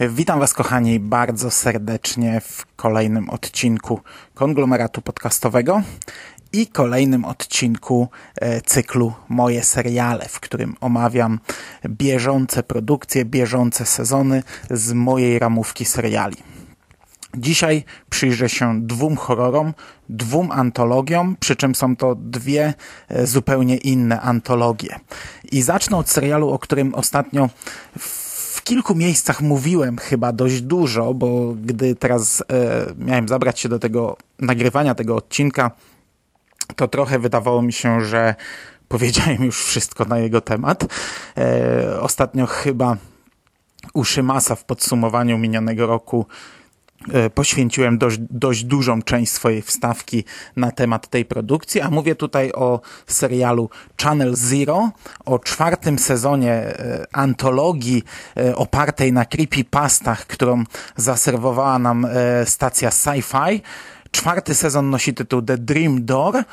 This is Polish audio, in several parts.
Witam Was, kochani, bardzo serdecznie w kolejnym odcinku konglomeratu podcastowego i kolejnym odcinku e, cyklu Moje seriale, w którym omawiam bieżące produkcje, bieżące sezony z mojej ramówki seriali. Dzisiaj przyjrzę się dwóm horrorom, dwóm antologiom, przy czym są to dwie e, zupełnie inne antologie. I zacznę od serialu, o którym ostatnio w kilku miejscach mówiłem chyba dość dużo, bo gdy teraz e, miałem zabrać się do tego nagrywania tego odcinka, to trochę wydawało mi się, że powiedziałem już wszystko na jego temat. E, ostatnio chyba u Szymasa w podsumowaniu minionego roku poświęciłem dość, dość dużą część swojej wstawki na temat tej produkcji, a mówię tutaj o serialu Channel Zero, o czwartym sezonie e, antologii e, opartej na creepypastach, którą zaserwowała nam e, stacja Sci-Fi. Czwarty sezon nosi tytuł The Dream Door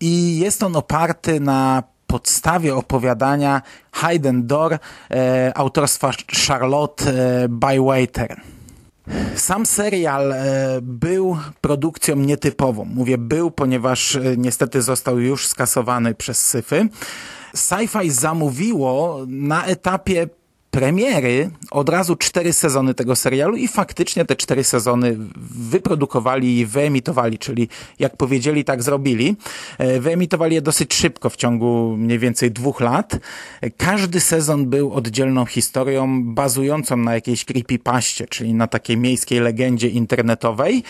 i jest on oparty na podstawie opowiadania Hidden Door e, autorstwa Charlotte e, Bywater. Sam serial e, był produkcją nietypową. Mówię był, ponieważ e, niestety został już skasowany przez syfy. Sci-Fi zamówiło na etapie premiery od razu cztery sezony tego serialu i faktycznie te cztery sezony wyprodukowali i wyemitowali, czyli jak powiedzieli, tak zrobili. E, Wyemitowali je dosyć szybko, w ciągu mniej więcej dwóch lat. E, Każdy sezon był oddzielną historią bazującą na jakiejś creepypaście, czyli na takiej miejskiej legendzie internetowej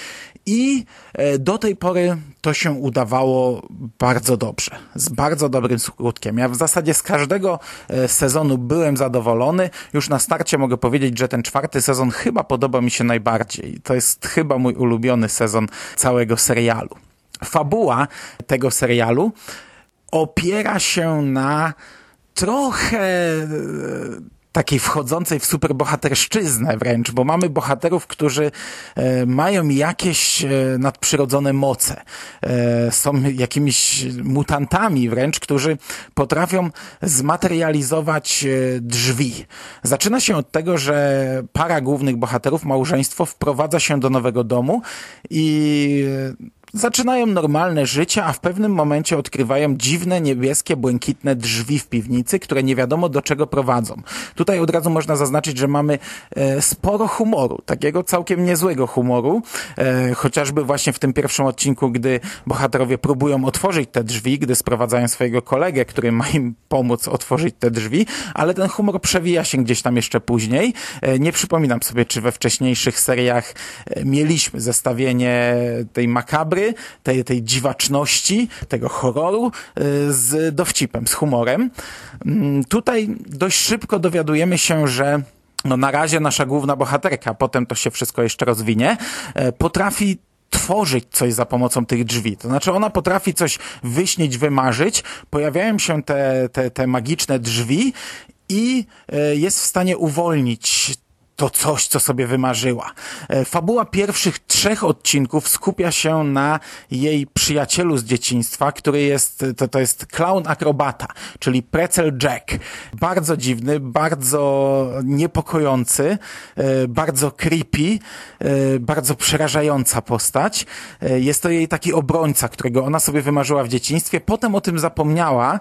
i e, do tej pory to się udawało bardzo dobrze, z bardzo dobrym skutkiem. Ja w zasadzie z każdego e, sezonu byłem zadowolony. Już na starcie mogę powiedzieć, że ten czwarty sezon chyba podoba mi się najbardziej. To jest chyba mój ulubiony sezon całego serialu. Fabuła tego serialu opiera się na trochę e, takiej wchodzącej w superbohaterszczyznę wręcz, bo mamy bohaterów, którzy e, mają jakieś e, nadprzyrodzone moce. E, są jakimiś mutantami wręcz, którzy potrafią zmaterializować drzwi. Zaczyna się od tego, że para głównych bohaterów, małżeństwo, wprowadza się do nowego domu i zaczynają normalne życie, a w pewnym momencie odkrywają dziwne, niebieskie, błękitne drzwi w piwnicy, które nie wiadomo do czego prowadzą. Tutaj od razu można zaznaczyć, że mamy e, sporo humoru, takiego całkiem niezłego humoru, e, chociażby właśnie w tym pierwszym odcinku, gdy bohaterowie próbują otworzyć te drzwi, gdy sprowadzają swojego kolegę, który ma im pomóc otworzyć te drzwi, ale ten humor przewija się gdzieś tam jeszcze później. E, nie przypominam sobie, czy we wcześniejszych seriach e, mieliśmy zestawienie tej makabry, tej, tej dziwaczności, tego horroru y, z dowcipem, z humorem. Mm, Tutaj dość szybko dowiadujemy się, że no na razie nasza główna bohaterka, potem to się wszystko jeszcze rozwinie, e, potrafi tworzyć coś za pomocą tych drzwi. To znaczy ona potrafi coś wyśnić, wymarzyć, pojawiają się te, te, te magiczne drzwi i e, jest w stanie uwolnić to coś, co sobie wymarzyła. E, Fabuła pierwszych trzech odcinków skupia się na jej przyjacielu z dzieciństwa, który jest, to, to jest clown akrobata, czyli Pretzel Jack. Bardzo dziwny, bardzo niepokojący, e, bardzo creepy, e, bardzo przerażająca postać. Jest to jej taki obrońca, którego ona sobie wymarzyła w dzieciństwie. Potem o tym zapomniała.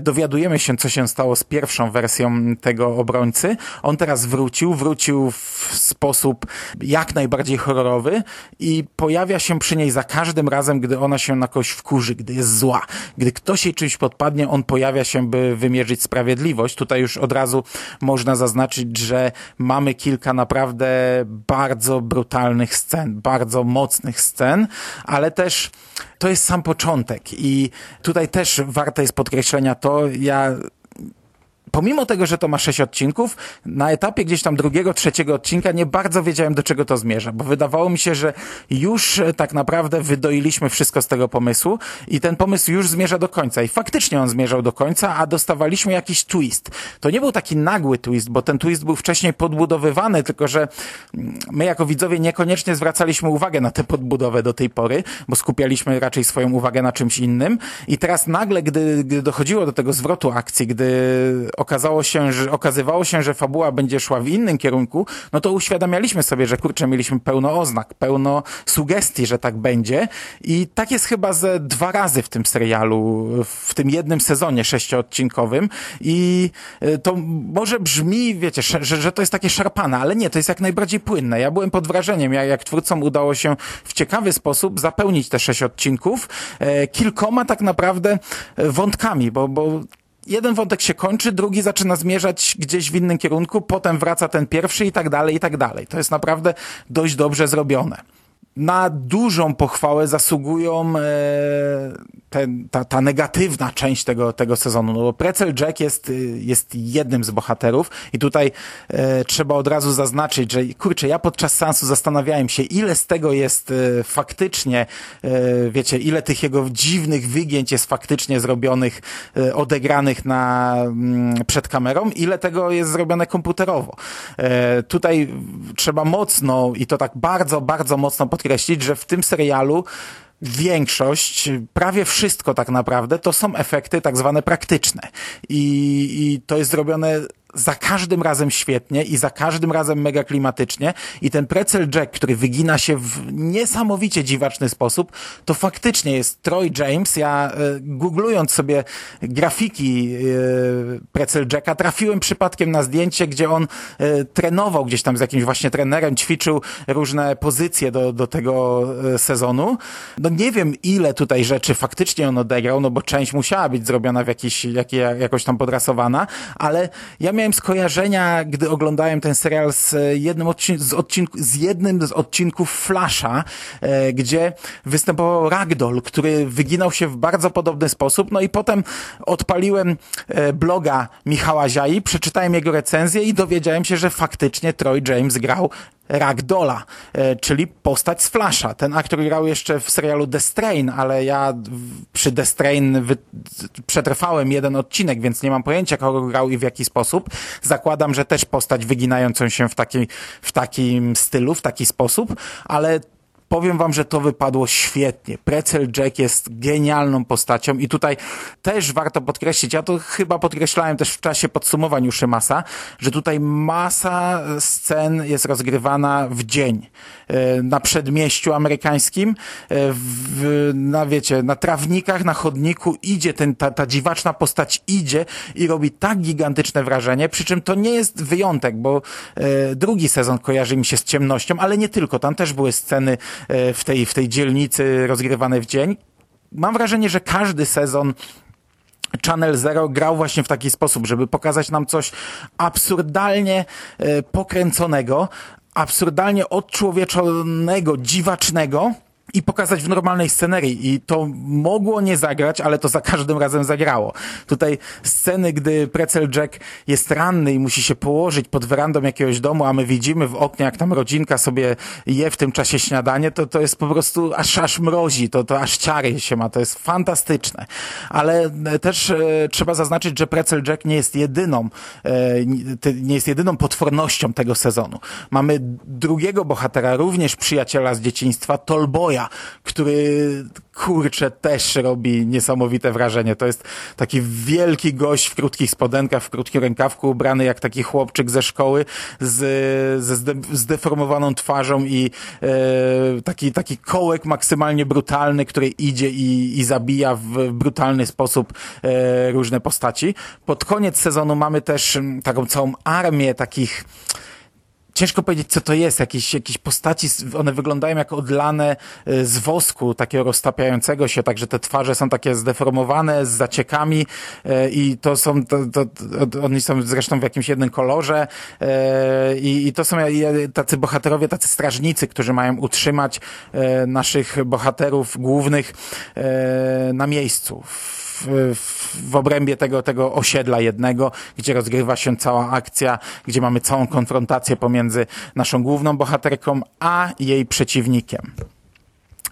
Dowiadujemy się, co się stało z pierwszą wersją tego obrońcy. On teraz wrócił, wrócił w sposób jak najbardziej horrorowy i pojawia się przy niej za każdym razem, gdy ona się na kogoś wkurzy, gdy jest zła. Gdy ktoś jej czymś podpadnie, on pojawia się, by wymierzyć sprawiedliwość. Tutaj już od razu można zaznaczyć, że mamy kilka naprawdę bardzo brutalnych scen, bardzo mocnych scen, ale też to jest sam początek i tutaj też warte jest podkreślenia to, ja pomimo tego, że to ma sześć odcinków, na etapie gdzieś tam drugiego, trzeciego odcinka nie bardzo wiedziałem, do czego to zmierza, bo wydawało mi się, że już e, tak naprawdę wydoiliśmy wszystko z tego pomysłu i ten pomysł już zmierza do końca. I faktycznie on zmierzał do końca, a dostawaliśmy jakiś twist. To nie był taki nagły twist, bo ten twist był wcześniej podbudowywany, tylko że mm, my jako widzowie niekoniecznie zwracaliśmy uwagę na tę podbudowę do tej pory, bo skupialiśmy raczej swoją uwagę na czymś innym. I teraz nagle, gdy, gdy dochodziło do tego zwrotu akcji, gdy okazało się, że, okazywało się, że fabuła będzie szła w innym kierunku, no to uświadamialiśmy sobie, że kurczę, mieliśmy pełno oznak, pełno sugestii, że tak będzie. I tak jest chyba ze dwa razy w tym serialu, w tym jednym sezonie sześcioodcinkowym. I y, to może brzmi, wiecie, że, że to jest takie szarpane, ale nie, to jest jak najbardziej płynne. Ja byłem pod wrażeniem, jak, jak twórcom udało się w ciekawy sposób zapełnić te sześć odcinków e, kilkoma tak naprawdę e, wątkami, bo, bo jeden wątek się kończy, drugi zaczyna zmierzać gdzieś w innym kierunku, potem wraca ten pierwszy i tak dalej, i tak dalej. To jest naprawdę dość dobrze zrobione na dużą pochwałę zasługują e, ten, ta, ta negatywna część tego, tego sezonu, no bo Precel Jack jest, jest jednym z bohaterów i tutaj e, trzeba od razu zaznaczyć, że kurczę, ja podczas seansu zastanawiałem się, ile z tego jest e, faktycznie, e, wiecie, ile tych jego dziwnych wygięć jest faktycznie zrobionych, e, odegranych na, m, mm, przed kamerą, ile tego jest zrobione komputerowo. E, tutaj trzeba mocno i to tak bardzo, bardzo mocno podkreślić, że w tym serialu większość, prawie wszystko tak naprawdę, to są efekty tak zwane praktyczne. I, i to jest zrobione za każdym razem świetnie i za każdym razem mega klimatycznie i ten Pretzel Jack, który wygina się w niesamowicie dziwaczny sposób, to faktycznie jest Troy James. Ja e, googlując sobie grafiki Pretzel Jacka, trafiłem przypadkiem na zdjęcie, gdzie on e, trenował gdzieś tam z jakimś właśnie trenerem, ćwiczył różne pozycje do, do tego sezonu. No nie wiem ile tutaj rzeczy faktycznie on odegrał, no bo część musiała być zrobiona w jakiś, jak, jakoś tam podrasowana, ale ja miałem skojarzenia, gdy oglądałem ten serial z jednym, odcin z, odcinku, z jednym z odcinków Flasha, e, gdzie występował Ragdoll, który wyginał się w bardzo podobny sposób. No i potem odpaliłem e, bloga Michała Ziai, przeczytałem jego recenzję i dowiedziałem się, że faktycznie Troy James grał Ragdola, e, czyli postać z Flasha. Ten aktor grał jeszcze w serialu The Strain, ale ja przy The Strain przetrwałem jeden odcinek, więc nie mam pojęcia, kogo grał i w jaki sposób. Zakładam, że też postać wyginającą się w, taki, w takim stylu, w taki sposób, ale powiem wam, że to wypadło świetnie. Precel Jack jest genialną postacią i tutaj też warto podkreślić, ja to chyba podkreślałem też w czasie podsumowań Uszymasa, że tutaj masa scen jest rozgrywana w dzień. E, na przedmieściu amerykańskim, e, w, na wiecie, na trawnikach, na chodniku idzie ten, ta, ta dziwaczna postać idzie i robi tak gigantyczne wrażenie, przy czym to nie jest wyjątek, bo e, drugi sezon kojarzy mi się z ciemnością, ale nie tylko, tam też były sceny w tej, w tej dzielnicy rozgrywane w dzień. Mam wrażenie, że każdy sezon Channel Zero grał właśnie w taki sposób, żeby pokazać nam coś absurdalnie e, pokręconego, absurdalnie odczłowieczonego, dziwacznego, i pokazać w normalnej scenerii. I to mogło nie zagrać, ale to za każdym razem zagrało. Tutaj sceny, gdy Precel Jack jest ranny i musi się położyć pod werandą jakiegoś domu, a my widzimy w oknie, jak tam rodzinka sobie je w tym czasie śniadanie, to, to jest po prostu aż, aż mrozi, to, to aż ciary się ma, to jest fantastyczne. Ale e, też e, trzeba zaznaczyć, że Precel Jack nie jest jedyną, e, nie jest jedyną potwornością tego sezonu. Mamy drugiego bohatera, również przyjaciela z dzieciństwa, Tolboya, który kurczę też robi niesamowite wrażenie. To jest taki wielki gość w krótkich spodenkach, w krótkim rękawku, ubrany jak taki chłopczyk ze szkoły, z, ze zdeformowaną twarzą i e, taki, taki kołek maksymalnie brutalny, który idzie i, i zabija w brutalny sposób e, różne postaci. Pod koniec sezonu mamy też taką całą armię takich ciężko powiedzieć, co to jest. Jakieś, jakieś postaci, one wyglądają jak odlane y, z wosku, takiego roztapiającego się, także te twarze są takie zdeformowane, z zaciekami y, i to są, to, to, oni są zresztą w jakimś jednym kolorze y, i, i to są tacy bohaterowie, tacy strażnicy, którzy mają utrzymać naszych bohaterów głównych na miejscu w, w, obrębie tego, tego osiedla jednego, gdzie rozgrywa się cała akcja, gdzie mamy całą konfrontację pomiędzy naszą główną bohaterką, a jej przeciwnikiem.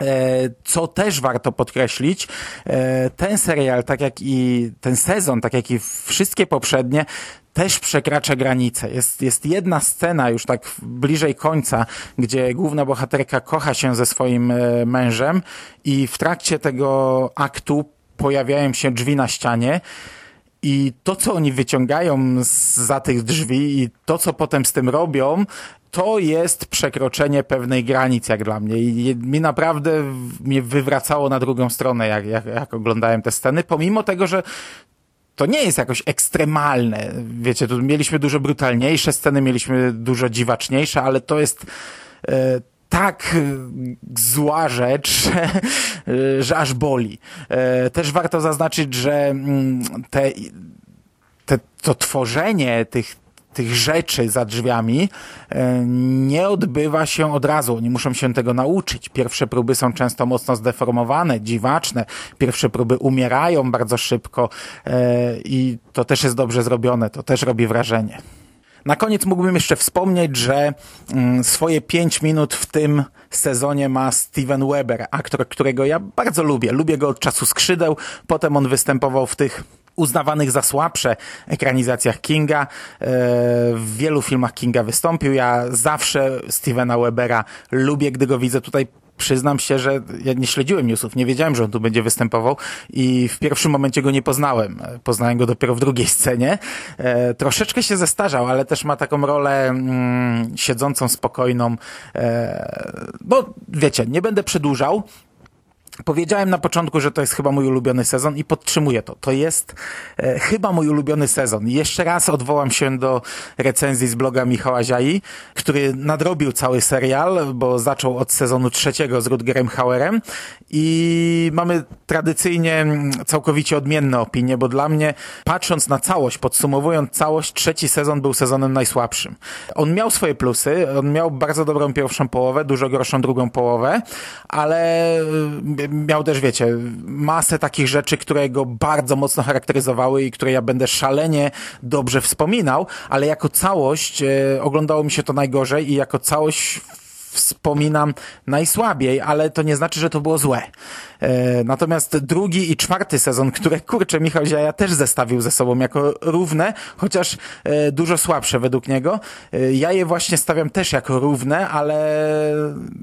E, co też warto podkreślić, e, ten serial, tak jak i ten sezon, tak jak i wszystkie poprzednie, też przekracza granice. Jest, jest jedna scena już tak bliżej końca, gdzie główna bohaterka kocha się ze swoim e, mężem i w trakcie tego aktu pojawiają się drzwi na ścianie i to, co oni wyciągają za tych drzwi i to, co potem z tym robią, to jest przekroczenie pewnej granic, jak dla mnie. I mi naprawdę mnie wywracało na drugą stronę, jak, jak, jak oglądałem te sceny, pomimo tego, że to nie jest jakoś ekstremalne. Wiecie, tu mieliśmy dużo brutalniejsze sceny, mieliśmy dużo dziwaczniejsze, ale to jest e, tak zła rzecz, że aż boli. E, też warto zaznaczyć, że mm, te, te, to tworzenie tych, tych rzeczy za drzwiami e, nie odbywa się od razu. Oni muszą się tego nauczyć. Pierwsze próby są często mocno zdeformowane, dziwaczne. Pierwsze próby umierają bardzo szybko e, i to też jest dobrze zrobione. To też robi wrażenie. Na koniec mógłbym jeszcze wspomnieć, że mm, swoje pięć minut w tym sezonie ma Steven Weber, aktor, którego ja bardzo lubię. Lubię go od czasu skrzydeł. Potem on występował w tych uznawanych za słabsze ekranizacjach Kinga. E, w wielu filmach Kinga wystąpił. Ja zawsze Stevena Webera lubię, gdy go widzę tutaj przyznam się, że ja nie śledziłem newsów, nie wiedziałem, że on tu będzie występował i w pierwszym momencie go nie poznałem. Poznałem go dopiero w drugiej scenie. E, troszeczkę się zestarzał, ale też ma taką rolę mm, siedzącą, spokojną. E, no, wiecie, nie będę przedłużał. Powiedziałem na początku, że to jest chyba mój ulubiony sezon i podtrzymuję to. To jest e, chyba mój ulubiony sezon. Jeszcze raz odwołam się do recenzji z bloga Michała Ziai, który nadrobił cały serial, bo zaczął od sezonu trzeciego z Rutgerem Hauerem i mamy tradycyjnie całkowicie odmienne opinie, bo dla mnie, patrząc na całość, podsumowując całość, trzeci sezon był sezonem najsłabszym. On miał swoje plusy, on miał bardzo dobrą pierwszą połowę, dużo gorszą drugą połowę, ale miał też, wiecie, masę takich rzeczy, które go bardzo mocno charakteryzowały i które ja będę szalenie dobrze wspominał, ale jako całość e, oglądało mi się to najgorzej i jako całość wspominam najsłabiej, ale to nie znaczy, że to było złe. E, natomiast drugi i czwarty sezon, które kurczę Michał Ziaja też zestawił ze sobą jako równe, chociaż e, dużo słabsze według niego. E, ja je właśnie stawiam też jako równe, ale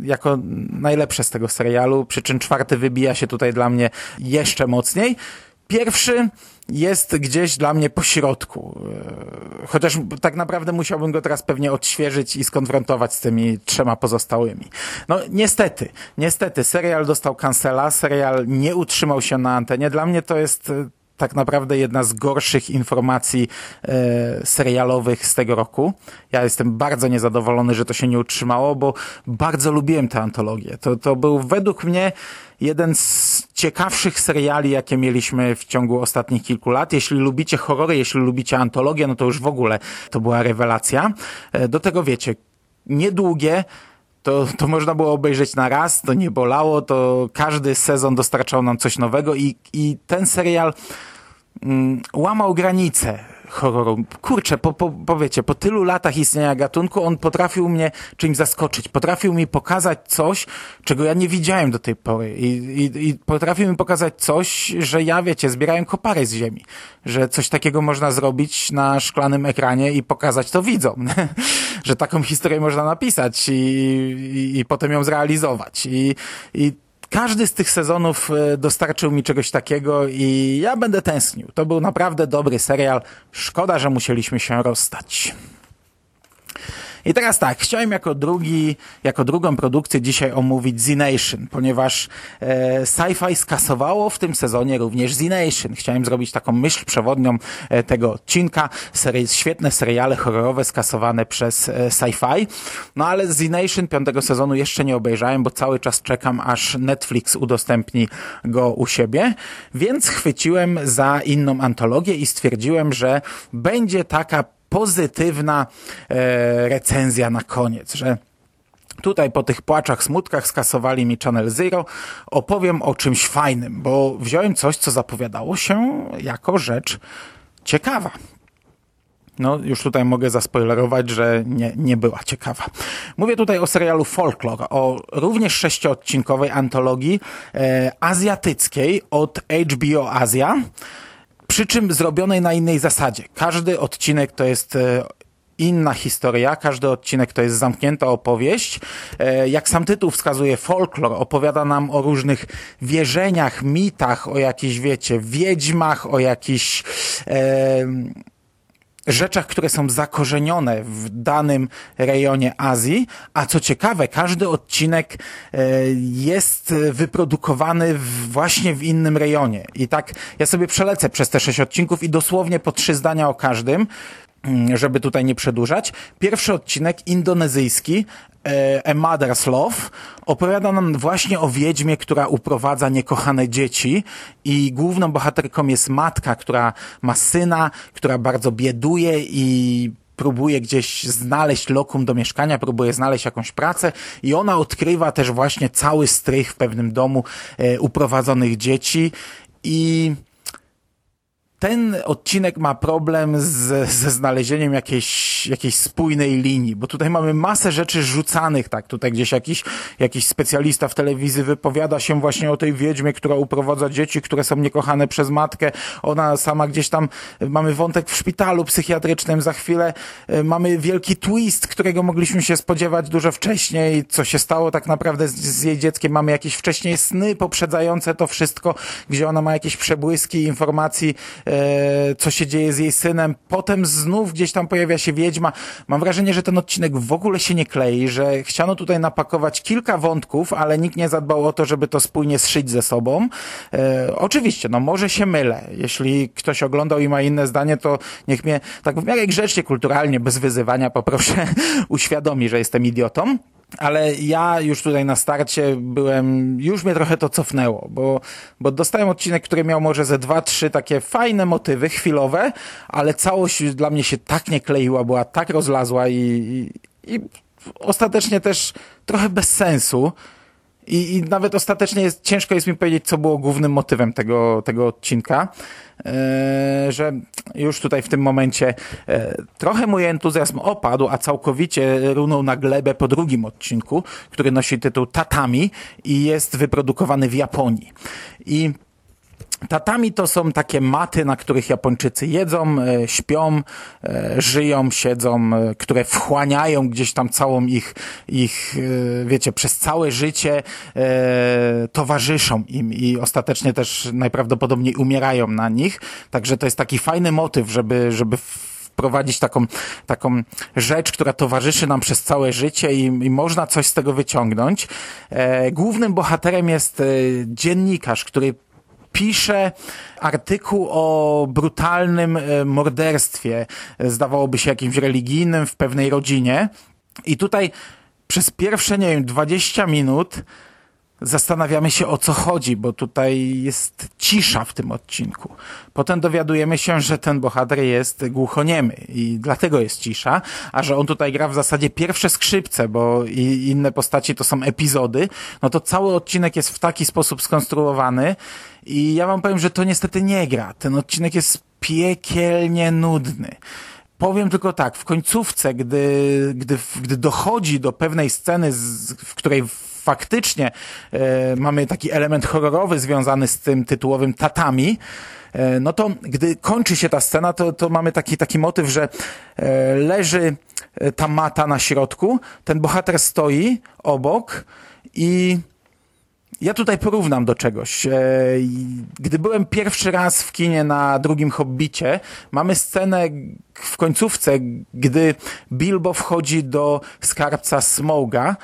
jako najlepsze z tego serialu, przy czym czwarty wybija się tutaj dla mnie jeszcze mocniej. Pierwszy jest gdzieś dla mnie po środku. E, chociaż tak naprawdę musiałbym go teraz pewnie odświeżyć i skonfrontować z tymi trzema pozostałymi. No niestety, niestety, serial dostał cancela, serial nie utrzymał się na antenie. Dla mnie to jest e, tak naprawdę jedna z gorszych informacji e, serialowych z tego roku. Ja jestem bardzo niezadowolony, że to się nie utrzymało, bo bardzo lubiłem tę antologię. To, to był według mnie jeden z ciekawszych seriali, jakie mieliśmy w ciągu ostatnich kilku lat. Jeśli lubicie horrory, jeśli lubicie antologię, no to już w ogóle to była rewelacja. E, do tego wiecie, niedługie, to, to można było obejrzeć na raz, to nie bolało, to każdy sezon dostarczał nam coś nowego i, i ten serial mm, łamał granice horroru. Kurczę, po, po, powiecie, po tylu latach istnienia gatunku on potrafił mnie czymś zaskoczyć. Potrafił mi pokazać coś, czego ja nie widziałem do tej pory. I, i, i potrafił mi pokazać coś, że ja, wiecie, zbierałem kopary z ziemi. Że coś takiego można zrobić na szklanym ekranie i pokazać to widzom. że taką historię można napisać i, i, i potem ją zrealizować. I, i każdy z tych sezonów e, dostarczył mi czegoś takiego i ja będę tęsknił. To był naprawdę dobry serial. Szkoda, że musieliśmy się rozstać. I teraz tak, chciałem jako drugi, jako drugą produkcję dzisiaj omówić Z-Nation, ponieważ e, sci-fi skasowało w tym sezonie również Z-Nation. Chciałem zrobić taką myśl przewodnią e, tego odcinka. Serie, świetne seriale horrorowe skasowane przez e, sci-fi. No ale Z-Nation piątego sezonu jeszcze nie obejrzałem, bo cały czas czekam, aż Netflix udostępni go u siebie. Więc chwyciłem za inną antologię i stwierdziłem, że będzie taka pozytywna e, recenzja na koniec, że Tutaj po tych płaczach, smutkach skasowali mi Channel Zero. Opowiem o czymś fajnym, bo wziąłem coś, co zapowiadało się jako rzecz ciekawa. No, już tutaj mogę zaspoilerować, że nie, nie była ciekawa. Mówię tutaj o serialu Folklore, o również sześciodcinkowej antologii e, azjatyckiej od HBO Azja, przy czym zrobionej na innej zasadzie. Każdy odcinek to jest e, inna historia, każdy odcinek to jest zamknięta opowieść. E, jak sam tytuł wskazuje, folklor opowiada nam o różnych wierzeniach, mitach, o jakichś, wiecie, wiedźmach, o jakichś... E, rzeczach, które są zakorzenione w danym rejonie Azji, a co ciekawe, każdy odcinek e, jest wyprodukowany właśnie w innym rejonie. I tak ja sobie przelecę przez te sześć odcinków i dosłownie po trzy zdania o każdym, mm, żeby tutaj nie przedłużać. Pierwszy odcinek indonezyjski A Mother's Love. Opowiada nam właśnie o wiedźmie, która uprowadza niekochane dzieci i główną bohaterką jest matka, która ma syna, która bardzo bieduje i próbuje gdzieś znaleźć lokum do mieszkania, próbuje znaleźć jakąś pracę i ona odkrywa też właśnie cały strych w pewnym domu e, uprowadzonych dzieci i ten odcinek ma problem z, ze znalezieniem jakiejś, jakiejś spójnej linii, bo tutaj mamy masę rzeczy rzucanych, tak, tutaj gdzieś jakiś, jakiś specjalista w telewizji wypowiada się właśnie o tej wiedźmie, która uprowadza dzieci, które są niekochane przez matkę, ona sama gdzieś tam, mamy wątek w szpitalu psychiatrycznym, za chwilę. E, mamy wielki twist, którego mogliśmy się spodziewać dużo wcześniej, co się stało tak naprawdę z, z jej dzieckiem, mamy jakieś wcześniej sny poprzedzające to wszystko, gdzie ona ma jakieś przebłyski informacji, co się dzieje z jej synem. Potem znów gdzieś tam pojawia się wiedźma. Mam wrażenie, że ten odcinek w ogóle się nie klei, że chciano tutaj napakować kilka wątków, ale nikt nie zadbał o to, żeby to spójnie zszyć ze sobą. E, oczywiście, no może się mylę. Jeśli ktoś oglądał i ma inne zdanie, to niech mnie tak w miarę grzecznie, kulturalnie, bez wyzywania poproszę uświadomi, że jestem idiotą. Ale ja już tutaj na starcie byłem, już mnie trochę to cofnęło, bo, bo dostałem odcinek, który miał może ze dwa, trzy takie fajne motywy, chwilowe, ale całość dla mnie się tak nie kleiła, była tak rozlazła i, i, i ostatecznie też trochę bez sensu. I, I nawet ostatecznie jest, ciężko jest mi powiedzieć, co było głównym motywem tego, tego odcinka, e, że już tutaj w tym momencie e, trochę mój entuzjazm opadł, a całkowicie runął na glebę po drugim odcinku, który nosi tytuł Tatami i jest wyprodukowany w Japonii. I Tatami to są takie maty, na których Japończycy jedzą, e, śpią, e, żyją, siedzą, e, które wchłaniają gdzieś tam całą ich, ich wiecie, przez całe życie towarzyszą im i ostatecznie też najprawdopodobniej umierają na nich. Także to jest taki fajny motyw, żeby, żeby wprowadzić taką, taką rzecz, która towarzyszy nam przez całe życie i, i można coś z tego wyciągnąć. Głównym bohaterem jest dziennikarz, który pisze artykuł o brutalnym e, morderstwie, e, zdawałoby się jakimś religijnym w pewnej rodzinie. I tutaj przez pierwsze, nie wiem, 20 minut zastanawiamy się o co chodzi, bo tutaj jest cisza w tym odcinku. Potem dowiadujemy się, że ten bohater jest głuchoniemy i dlatego jest cisza, a że on tutaj gra w zasadzie pierwsze skrzypce, bo inne postaci to są epizody, no to cały odcinek jest w taki sposób skonstruowany i ja wam powiem, że to niestety nie gra. Ten odcinek jest piekielnie nudny. Powiem tylko tak, w końcówce, gdy, gdy, gdy dochodzi do pewnej sceny, w której faktycznie e, mamy taki element horrorowy związany z tym tytułowym tatami, e, no to gdy kończy się ta scena, to, to mamy taki, taki motyw, że e, leży ta mata na środku, ten bohater stoi obok i ja tutaj porównam do czegoś. Gdy byłem pierwszy raz w kinie na drugim Hobbicie, mamy scenę w końcówce, gdy Bilbo wchodzi do skarbca Smoga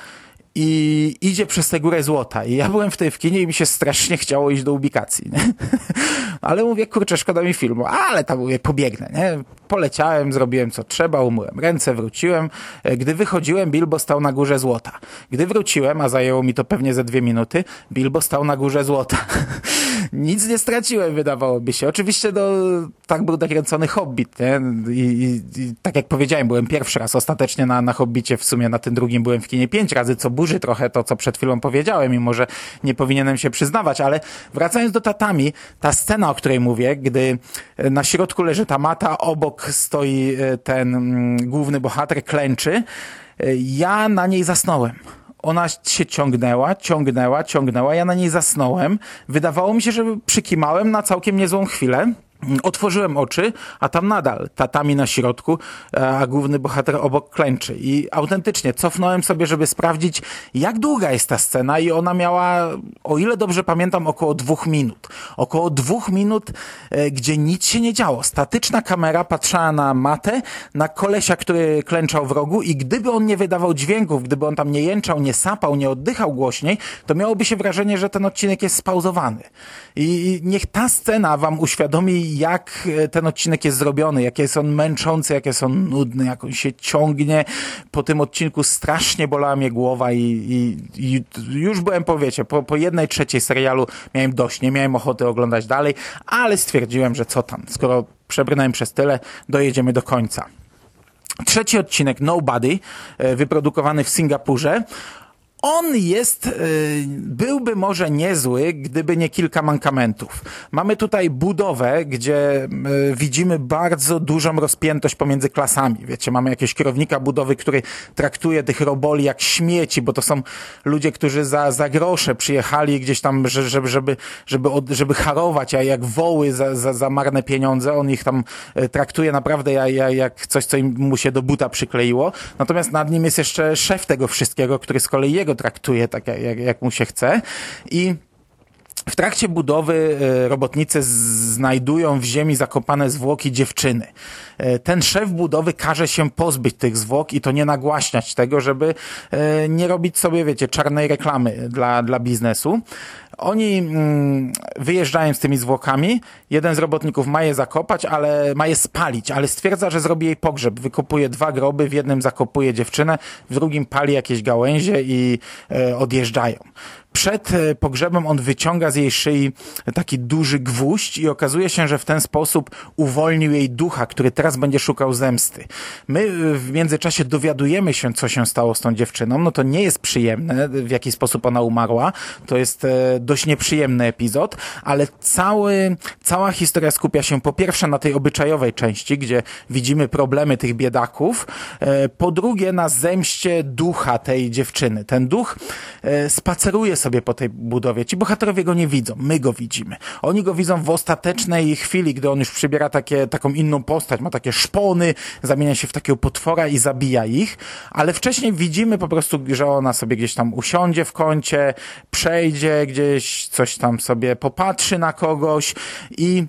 i idzie przez tę górę złota. I ja byłem w tej w kinie i mi się strasznie chciało iść do ubikacji. Nie? Ale mówię, kurczę, szkoda mi filmu, ale tam mówię, pobiegnę. Nie? Poleciałem, zrobiłem co trzeba, umyłem ręce, wróciłem. E, gdy wychodziłem, Bilbo stał na górze złota. Gdy wróciłem, a zajęło mi to pewnie ze dwie minuty, Bilbo stał na górze złota. nic nie straciłem, wydawałoby się. Oczywiście no, tak był nakręcony Hobbit, nie? I, i, I, tak jak powiedziałem, byłem pierwszy raz ostatecznie na, na Hobbicie, w sumie na tym drugim byłem w kinie pięć razy, co burzy trochę to, co przed chwilą powiedziałem, mimo że nie powinienem się przyznawać, ale wracając do tatami, ta scena, o której mówię, gdy na środku leży ta mata, obok stoi e, ten mm, główny bohater, klęczy, e, ja na niej zasnąłem ona się ciągnęła, ciągnęła, ciągnęła, ja na niej zasnąłem. Wydawało mi się, że przykimałem na całkiem niezłą chwilę. Otworzyłem oczy, a tam nadal tatami na środku, a główny bohater obok klęczy. I autentycznie cofnąłem sobie, żeby sprawdzić, jak długa jest ta scena i ona miała, o ile dobrze pamiętam, około dwóch minut. Około dwóch minut, e, gdzie nic się nie działo. Statyczna kamera patrzyła na matę, na kolesia, który klęczał w rogu i gdyby on nie wydawał dźwięków, gdyby on tam nie jęczał, nie sapał, nie oddychał głośniej, to miałoby się wrażenie, że ten odcinek jest spauzowany. I niech ta scena wam uświadomi, jak e, ten odcinek jest zrobiony, jak jest on męczący, jak jest on nudny, jak on się ciągnie. Po tym odcinku strasznie bolała mnie głowa i, i, i już byłem, powiecie, po, po jednej trzeciej serialu miałem dość, nie miałem ochoty oglądać dalej, ale stwierdziłem, że co tam, skoro przebrnąłem przez tyle, dojedziemy do końca. Trzeci odcinek Nobody, e, wyprodukowany w Singapurze. On jest, y, byłby może niezły, gdyby nie kilka mankamentów. Mamy tutaj budowę, gdzie y, widzimy bardzo dużą rozpiętość pomiędzy klasami. Wiecie, mamy jakiegoś kierownika budowy, który traktuje tych roboli jak śmieci, bo to są ludzie, którzy za, za grosze przyjechali gdzieś tam, żeby, żeby, żeby, żeby harować, a jak woły za, za, za marne pieniądze. On ich tam y, traktuje naprawdę jak coś, co im mu się do buta przykleiło. Natomiast nad nim jest jeszcze szef tego wszystkiego, który z kolei jego traktuje tak, jak, jak mu się chce. I w trakcie budowy e, robotnicy znajdują w ziemi zakopane zwłoki dziewczyny. E, ten szef budowy każe się pozbyć tych zwłok i to nie nagłaśniać tego, żeby e, nie robić sobie, wiecie, czarnej reklamy dla, dla biznesu. Oni mm, wyjeżdżają z tymi zwłokami. Jeden z robotników ma je zakopać, ale ma je spalić, ale stwierdza, że zrobi jej pogrzeb. Wykopuje dwa groby, w jednym zakopuje dziewczynę, w drugim pali jakieś gałęzie i odjeżdżają. Przed e, pogrzebem on wyciąga z jej szyi taki duży gwóźdź i okazuje się, że w ten sposób uwolnił jej ducha, który teraz będzie szukał zemsty. My e, w międzyczasie dowiadujemy się, co się stało z tą dziewczyną. No to nie jest przyjemne, w jaki sposób ona umarła. To jest e, dość nieprzyjemny epizod, ale cały, cała historia skupia się po pierwsze na tej obyczajowej części, gdzie widzimy problemy tych biedaków, po drugie na zemście ducha tej dziewczyny. Ten duch spaceruje sobie po tej budowie. Ci bohaterowie go nie widzą, my go widzimy. Oni go widzą w ostatecznej chwili, gdy on już przybiera takie, taką inną postać, ma takie szpony, zamienia się w takiego potwora i zabija ich, ale wcześniej widzimy po prostu, że ona sobie gdzieś tam usiądzie w kącie, przejdzie gdzieś, coś tam sobie popatrzy na kogoś i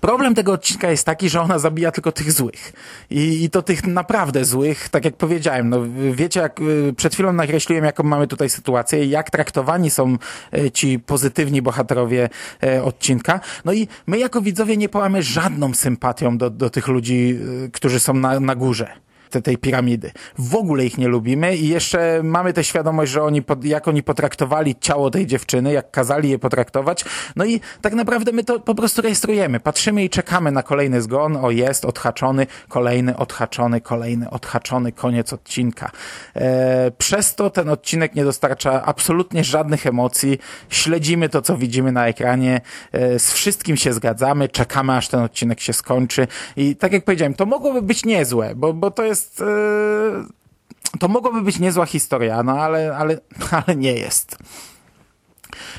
Problem tego odcinka jest taki, że ona zabija tylko tych złych. I, I, to tych naprawdę złych, tak jak powiedziałem. No, wiecie, jak y, przed chwilą nakreśliłem, jaką mamy tutaj sytuację, jak traktowani są y, ci pozytywni bohaterowie y, odcinka. No i my jako widzowie nie połamy żadną sympatią do, do tych ludzi, którzy są na, na górze te, tej piramidy. W ogóle ich nie lubimy i jeszcze mamy tę świadomość, że oni, jak oni potraktowali ciało tej dziewczyny, jak kazali je potraktować. No i tak naprawdę my to po prostu rejestrujemy. Patrzymy i czekamy na kolejny zgon. O, jest odhaczony, kolejny odhaczony, kolejny odhaczony, koniec odcinka. E, przez to ten odcinek nie dostarcza absolutnie żadnych emocji. Śledzimy to, co widzimy na ekranie. E, z wszystkim się zgadzamy, czekamy, aż ten odcinek się skończy. I tak jak powiedziałem, to mogłoby być niezłe, bo, bo to jest jest. E, to mogłoby być niezła historia, no ale, ale, ale nie jest.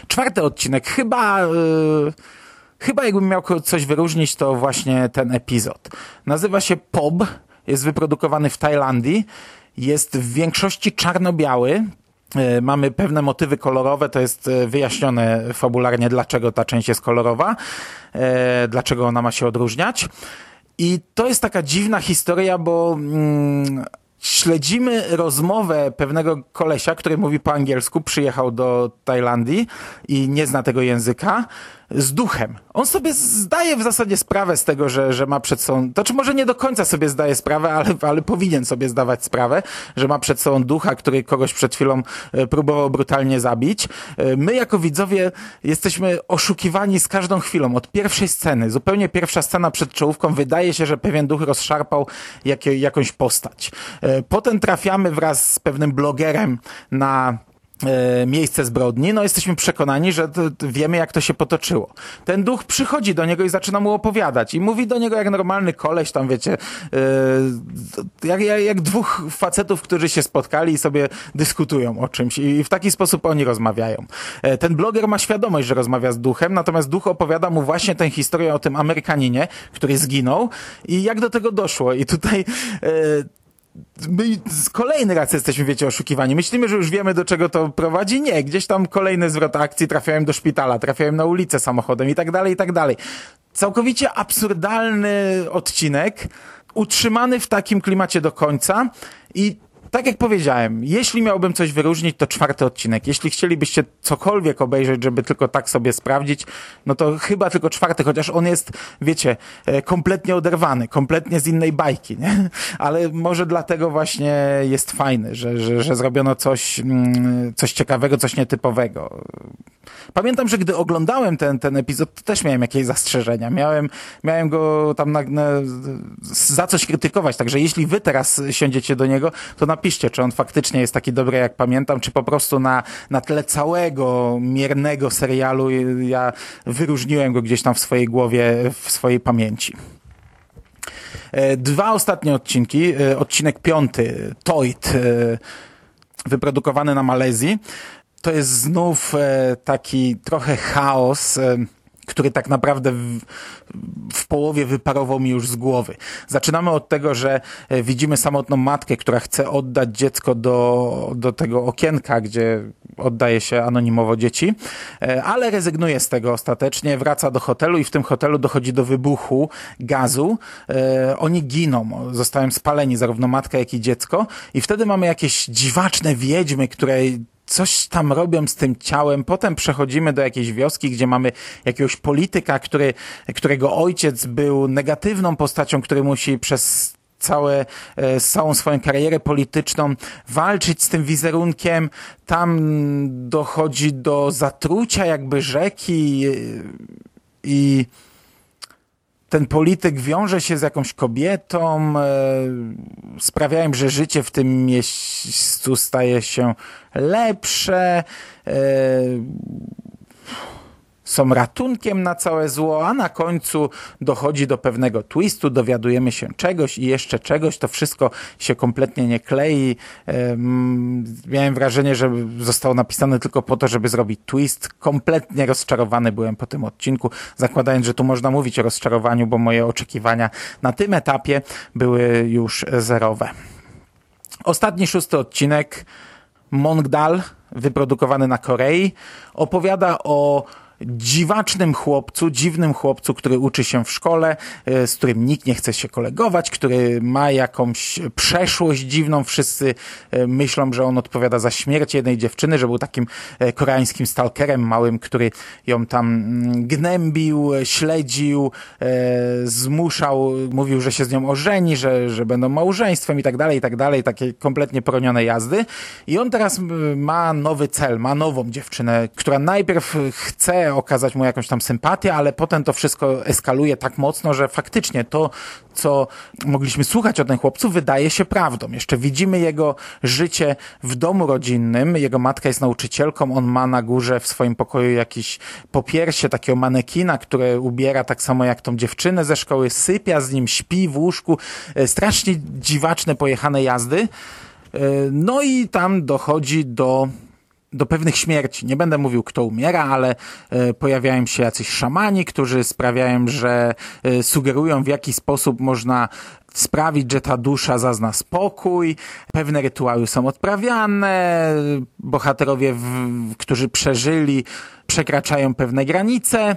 Czwarty odcinek, chyba. E, chyba jakbym miał coś wyróżnić, to właśnie ten epizod. Nazywa się POB, jest wyprodukowany w Tajlandii, jest w większości czarno-biały. E, mamy pewne motywy kolorowe, to jest wyjaśnione fabularnie, dlaczego ta część jest kolorowa, dlaczego ona ma się odróżniać. I to jest taka dziwna historia, bo mm, śledzimy rozmowę pewnego kolesia, który mówi po angielsku, przyjechał do Tajlandii i nie zna tego języka. Z duchem. On sobie zdaje w zasadzie sprawę z tego, że, że ma przed sobą, to czy może nie do końca sobie zdaje sprawę, ale, ale powinien sobie zdawać sprawę, że ma przed sobą ducha, który kogoś przed chwilą e, próbował brutalnie zabić. E, my jako widzowie jesteśmy oszukiwani z każdą chwilą, od pierwszej sceny. Zupełnie pierwsza scena przed czołówką wydaje się, że pewien duch rozszarpał jakie, jakąś postać. E, potem trafiamy wraz z pewnym blogerem na miejsce zbrodni, no jesteśmy przekonani, że wiemy jak to się potoczyło. Ten duch przychodzi do niego i zaczyna mu opowiadać i mówi do niego jak normalny koleś, tam wiecie, yy, jak, jak, dwóch facetów, którzy się spotkali i sobie dyskutują o czymś i w taki sposób oni rozmawiają. Yy, ten bloger ma świadomość, że rozmawia z duchem, natomiast duch opowiada mu właśnie tę historię o tym Amerykaninie, który zginął i jak do tego doszło i tutaj yy, my kolejny raz jesteśmy, wiecie, oszukiwani. Myślimy, że już wiemy, do czego to prowadzi. Nie, gdzieś tam kolejny zwrot akcji, trafiałem do szpitala, trafiałem na ulicę samochodem i tak dalej, i tak dalej. Całkowicie absurdalny odcinek, utrzymany w takim klimacie do końca i tak jak powiedziałem, jeśli miałbym coś wyróżnić, to czwarty odcinek. Jeśli chcielibyście cokolwiek obejrzeć, żeby tylko tak sobie sprawdzić, no to chyba tylko czwarty, chociaż on jest, wiecie, e, kompletnie oderwany, kompletnie z innej bajki, nie? Ale może dlatego właśnie jest fajny, że, że, że zrobiono coś, mm, coś ciekawego, coś nietypowego. Pamiętam, że gdy oglądałem ten, ten epizod, to też miałem jakieś zastrzeżenia. Miałem, miałem go tam na, na, za coś krytykować, także jeśli wy teraz siądziecie do niego, to na napiszcie, czy on faktycznie jest taki dobry, jak pamiętam, czy po prostu na, na tle całego miernego serialu ja wyróżniłem go gdzieś tam w swojej głowie, w swojej pamięci. E, dwa ostatnie odcinki. E, odcinek piąty, Toit, e, wyprodukowany na Malezji. To jest znów taki trochę chaos który tak naprawdę w, w, połowie wyparował mi już z głowy. Zaczynamy od tego, że e, widzimy samotną matkę, która chce oddać dziecko do, do tego okienka, gdzie oddaje się anonimowo dzieci, e, ale rezygnuje z tego ostatecznie, wraca do hotelu i w tym hotelu dochodzi do wybuchu gazu. E, oni giną, zostają spaleni, zarówno matka, jak i dziecko i wtedy mamy jakieś dziwaczne wiedźmy, które coś tam robią z tym ciałem. Potem przechodzimy do jakiejś wioski, gdzie mamy jakiegoś polityka, który, którego ojciec był negatywną postacią, który musi przez całe, e, całą swoją karierę polityczną walczyć z tym wizerunkiem. Tam dochodzi do zatrucia jakby rzeki i ten polityk wiąże się z jakąś kobietą, e, sprawiają, że życie w tym miejscu staje się lepsze. Są ratunkiem na całe zło, a na końcu dochodzi do pewnego twistu, dowiadujemy się czegoś i jeszcze czegoś, to wszystko się kompletnie nie klei. Miałem wrażenie, że zostało napisane tylko po to, żeby zrobić twist. Kompletnie rozczarowany byłem po tym odcinku, zakładając, że tu można mówić o rozczarowaniu, bo moje oczekiwania na tym etapie były już zerowe. Ostatni szósty odcinek, Mongdal, wyprodukowany na Korei, opowiada o dziwacznym chłopcu, dziwnym chłopcu, który uczy się w szkole, e, z którym nikt nie chce się kolegować, który ma jakąś przeszłość dziwną. Wszyscy e, myślą, że on odpowiada za śmierć jednej dziewczyny, że był takim e, koreańskim stalkerem małym, który ją tam mm, gnębił, śledził, zmuszał, mówił, że się z nią ożeni, że, że będą małżeństwem i tak dalej, i tak dalej, takie kompletnie poronione jazdy. I on teraz ma nowy cel, ma nową dziewczynę, która najpierw chce okazać mu jakąś tam sympatię, ale potem to wszystko eskaluje tak mocno, że faktycznie to, co mogliśmy słuchać od ten chłopcu, wydaje się prawdą. Jeszcze widzimy jego życie w domu rodzinnym. Jego matka jest nauczycielką, on ma na górze w swoim pokoju jakiś popiersie takiego manekina, które ubiera tak samo jak tą dziewczynę ze szkoły, sypia z nim, śpi w łóżku. E, strasznie dziwaczne pojechane jazdy. E, no i tam dochodzi do do pewnych śmierci. Nie będę mówił, kto umiera, ale e, pojawiają się jacyś szamani, którzy sprawiają, że e, sugerują, w jaki sposób można sprawić, że ta dusza zazna spokój. Pewne rytuały są odprawiane, bohaterowie, którzy przeżyli, przekraczają pewne granice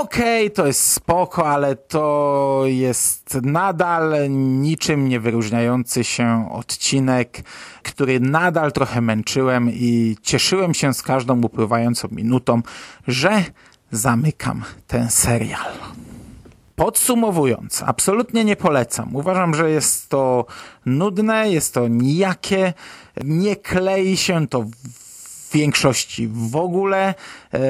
okej, okay, to jest spoko, ale to jest nadal niczym nie wyróżniający się odcinek, który nadal trochę męczyłem i cieszyłem się z każdą upływającą minutą, że zamykam ten serial. Podsumowując, absolutnie nie polecam. Uważam, że jest to nudne, jest to nijakie, nie klei się to większości w ogóle. E,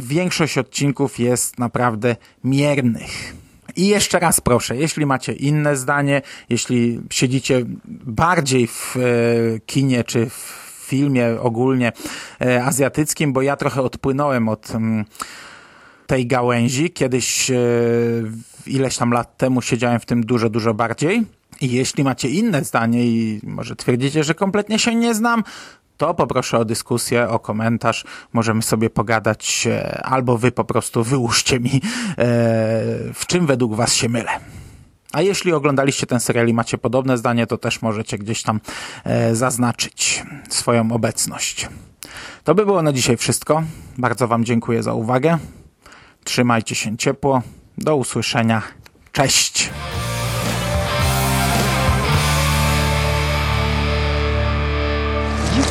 większość odcinków jest naprawdę miernych. I jeszcze raz proszę, jeśli macie inne zdanie, jeśli siedzicie bardziej w e, kinie czy w filmie ogólnie e, azjatyckim, bo ja trochę odpłynąłem od mm, tej gałęzi. Kiedyś ileś tam lat temu siedziałem w tym dużo, dużo bardziej. I jeśli macie inne zdanie i może twierdzicie, że kompletnie się nie znam, to poproszę o dyskusję, o komentarz. Możemy sobie pogadać, e, albo wy po prostu wyłóżcie mi, e, w czym według was się mylę. A jeśli oglądaliście ten serial i macie podobne zdanie, to też możecie gdzieś tam e, zaznaczyć swoją obecność. To by było na dzisiaj wszystko. Bardzo Wam dziękuję za uwagę. Trzymajcie się ciepło. Do usłyszenia. Cześć!